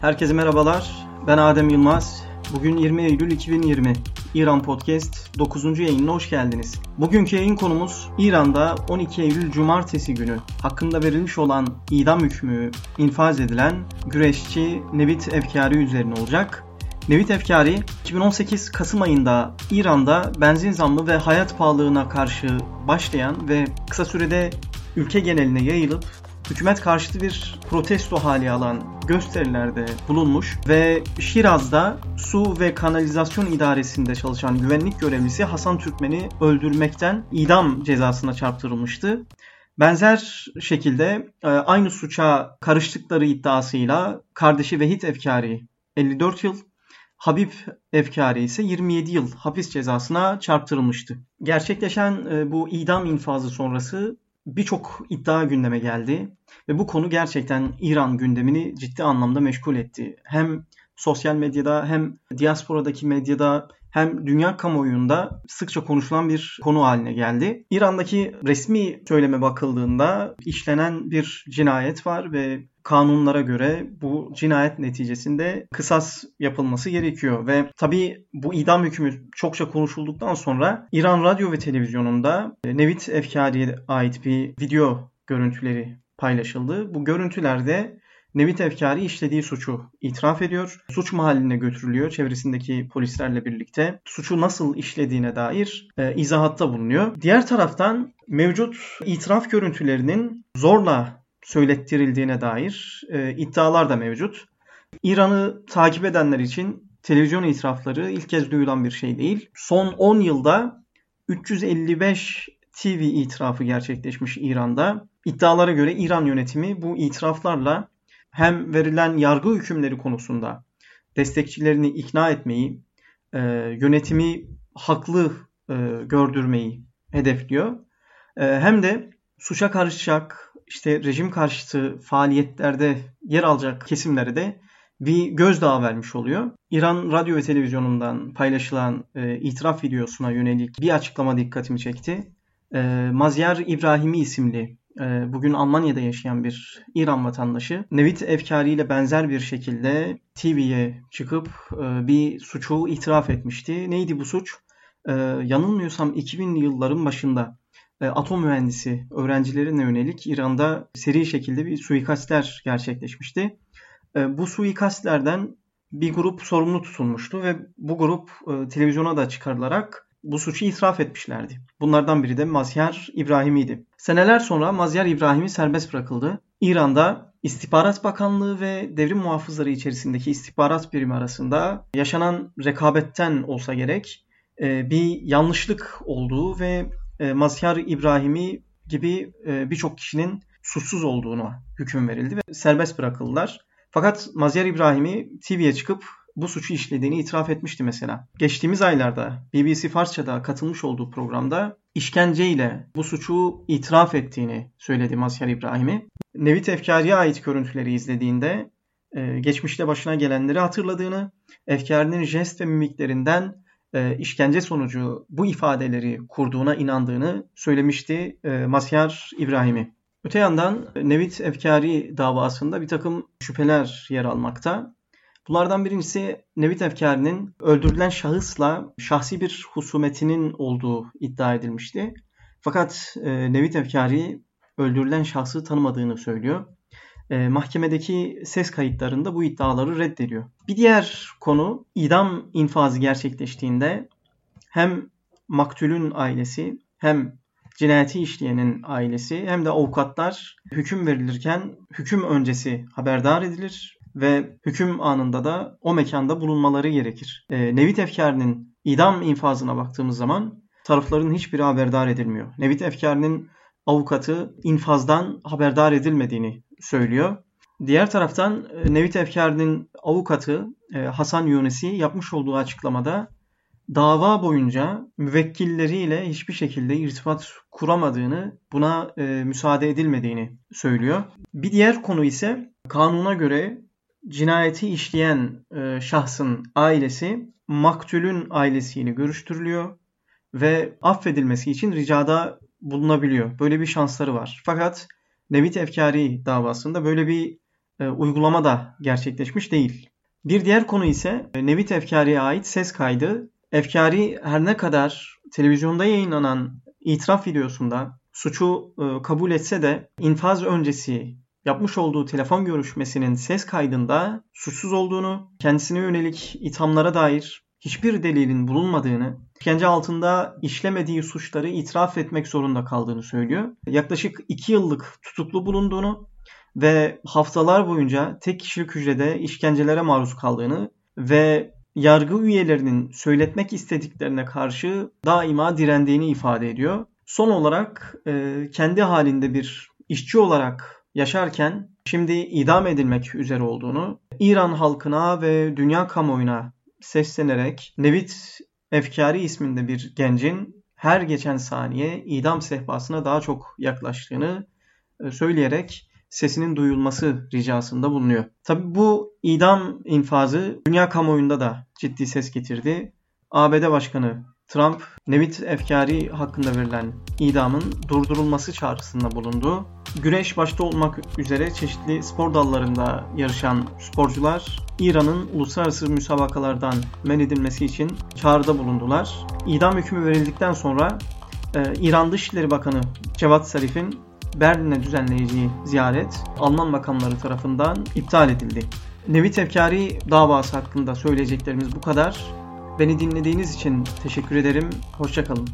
Herkese merhabalar. Ben Adem Yılmaz. Bugün 20 Eylül 2020. İran Podcast 9. yayınına hoş geldiniz. Bugünkü yayın konumuz İran'da 12 Eylül Cumartesi günü hakkında verilmiş olan idam hükmü infaz edilen güreşçi Nevit Efkari üzerine olacak. Nevit Efkari 2018 Kasım ayında İran'da benzin zammı ve hayat pahalılığına karşı başlayan ve kısa sürede ülke geneline yayılıp hükümet karşıtı bir protesto hali alan gösterilerde bulunmuş ve Şiraz'da su ve kanalizasyon idaresinde çalışan güvenlik görevlisi Hasan Türkmen'i öldürmekten idam cezasına çarptırılmıştı. Benzer şekilde e, aynı suça karıştıkları iddiasıyla kardeşi Vehit Efkari 54 yıl, Habib Efkari ise 27 yıl hapis cezasına çarptırılmıştı. Gerçekleşen e, bu idam infazı sonrası birçok iddia gündeme geldi ve bu konu gerçekten İran gündemini ciddi anlamda meşgul etti. Hem sosyal medyada hem diasporadaki medyada hem dünya kamuoyunda sıkça konuşulan bir konu haline geldi. İran'daki resmi söyleme bakıldığında işlenen bir cinayet var ve kanunlara göre bu cinayet neticesinde kısas yapılması gerekiyor ve tabii bu idam hükmü çokça konuşulduktan sonra İran radyo ve televizyonunda Nevit Efkari'ye ait bir video görüntüleri paylaşıldı. Bu görüntülerde Nevit Efkari işlediği suçu itiraf ediyor. Suç mahalline götürülüyor çevresindeki polislerle birlikte. Suçu nasıl işlediğine dair e, izahatta bulunuyor. Diğer taraftan mevcut itiraf görüntülerinin zorla söylettirildiğine dair e, iddialar da mevcut. İran'ı takip edenler için televizyon itirafları ilk kez duyulan bir şey değil. Son 10 yılda 355 TV itirafı gerçekleşmiş İran'da. İddialara göre İran yönetimi bu itiraflarla hem verilen yargı hükümleri konusunda destekçilerini ikna etmeyi, e, yönetimi haklı e, gördürmeyi hedefliyor. E, hem de suça karışacak, işte rejim karşıtı faaliyetlerde yer alacak kesimlere de bir gözdağı vermiş oluyor. İran radyo ve televizyonundan paylaşılan e, itiraf videosuna yönelik bir açıklama dikkatimi çekti. E, Mazyar İbrahimi isimli bugün Almanya'da yaşayan bir İran vatandaşı Nevit Efkari ile benzer bir şekilde TV'ye çıkıp e, bir suçu itiraf etmişti. Neydi bu suç? E, yanılmıyorsam 2000'li yılların başında atom mühendisi öğrencilerine yönelik İran'da seri şekilde bir suikastler gerçekleşmişti. Bu suikastlerden bir grup sorumlu tutulmuştu ve bu grup televizyona da çıkarılarak bu suçu itiraf etmişlerdi. Bunlardan biri de Mazyar İbrahimi'ydi. Seneler sonra Mazyar İbrahimi serbest bırakıldı. İran'da İstihbarat Bakanlığı ve devrim muhafızları içerisindeki istihbarat birimi arasında yaşanan rekabetten olsa gerek e, bir yanlışlık olduğu ve e, Mazyar İbrahimi gibi e, birçok kişinin suçsuz olduğunu hüküm verildi ve serbest bırakıldılar. Fakat Mazyar İbrahimi TV'ye çıkıp bu suçu işlediğini itiraf etmişti mesela. Geçtiğimiz aylarda BBC Farsça'da katılmış olduğu programda işkenceyle bu suçu itiraf ettiğini söyledi Masyar İbrahim'i. Nevit Efkari'ye ait görüntüleri izlediğinde e, geçmişte başına gelenleri hatırladığını, Efkari'nin jest ve mimiklerinden e, işkence sonucu bu ifadeleri kurduğuna inandığını söylemişti e, Masyar İbrahim'i. Öte yandan Nevit Efkari davasında bir takım şüpheler yer almakta. Bunlardan birincisi Nevit Efkari'nin öldürülen şahısla şahsi bir husumetinin olduğu iddia edilmişti. Fakat e, Nevit Efkari öldürülen şahsı tanımadığını söylüyor. E, mahkemedeki ses kayıtlarında bu iddiaları reddediyor. Bir diğer konu idam infazı gerçekleştiğinde hem maktulün ailesi hem cinayeti işleyenin ailesi hem de avukatlar hüküm verilirken hüküm öncesi haberdar edilir ve hüküm anında da o mekanda bulunmaları gerekir. E, Nevit Efkari'nin idam infazına baktığımız zaman tarafların hiçbiri haberdar edilmiyor. Nevit Efkari'nin avukatı infazdan haberdar edilmediğini söylüyor. Diğer taraftan e, Nevit Efkari'nin avukatı e, Hasan Yunesi yapmış olduğu açıklamada dava boyunca müvekkilleriyle hiçbir şekilde irtibat kuramadığını, buna e, müsaade edilmediğini söylüyor. Bir diğer konu ise kanuna göre cinayeti işleyen e, şahsın ailesi maktulün ailesiyle görüştürülüyor ve affedilmesi için ricada bulunabiliyor. Böyle bir şansları var. Fakat Nevit Efkari davasında böyle bir e, uygulama da gerçekleşmiş değil. Bir diğer konu ise e, Nevit Efkari'ye ait ses kaydı. Efkari her ne kadar televizyonda yayınlanan itiraf videosunda suçu e, kabul etse de infaz öncesi yapmış olduğu telefon görüşmesinin ses kaydında suçsuz olduğunu, kendisine yönelik ithamlara dair hiçbir delilin bulunmadığını, işkence altında işlemediği suçları itiraf etmek zorunda kaldığını söylüyor. Yaklaşık 2 yıllık tutuklu bulunduğunu ve haftalar boyunca tek kişilik hücrede işkencelere maruz kaldığını ve yargı üyelerinin söyletmek istediklerine karşı daima direndiğini ifade ediyor. Son olarak e, kendi halinde bir işçi olarak yaşarken şimdi idam edilmek üzere olduğunu, İran halkına ve dünya kamuoyuna seslenerek Nevit Efkari isminde bir gencin her geçen saniye idam sehpasına daha çok yaklaştığını e, söyleyerek sesinin duyulması ricasında bulunuyor. Tabi bu idam infazı dünya kamuoyunda da ciddi ses getirdi. ABD Başkanı Trump, Nevit Efkari hakkında verilen idamın durdurulması çağrısında bulundu. Güreş başta olmak üzere çeşitli spor dallarında yarışan sporcular İran'ın uluslararası müsabakalardan men edilmesi için çağrıda bulundular. İdam hükmü verildikten sonra e, İran Dışişleri Bakanı Cevat Zarif'in Berlin'e düzenleyeceği ziyaret Alman makamları tarafından iptal edildi. Nevit Efkari davası hakkında söyleyeceklerimiz bu kadar. Beni dinlediğiniz için teşekkür ederim. Hoşçakalın.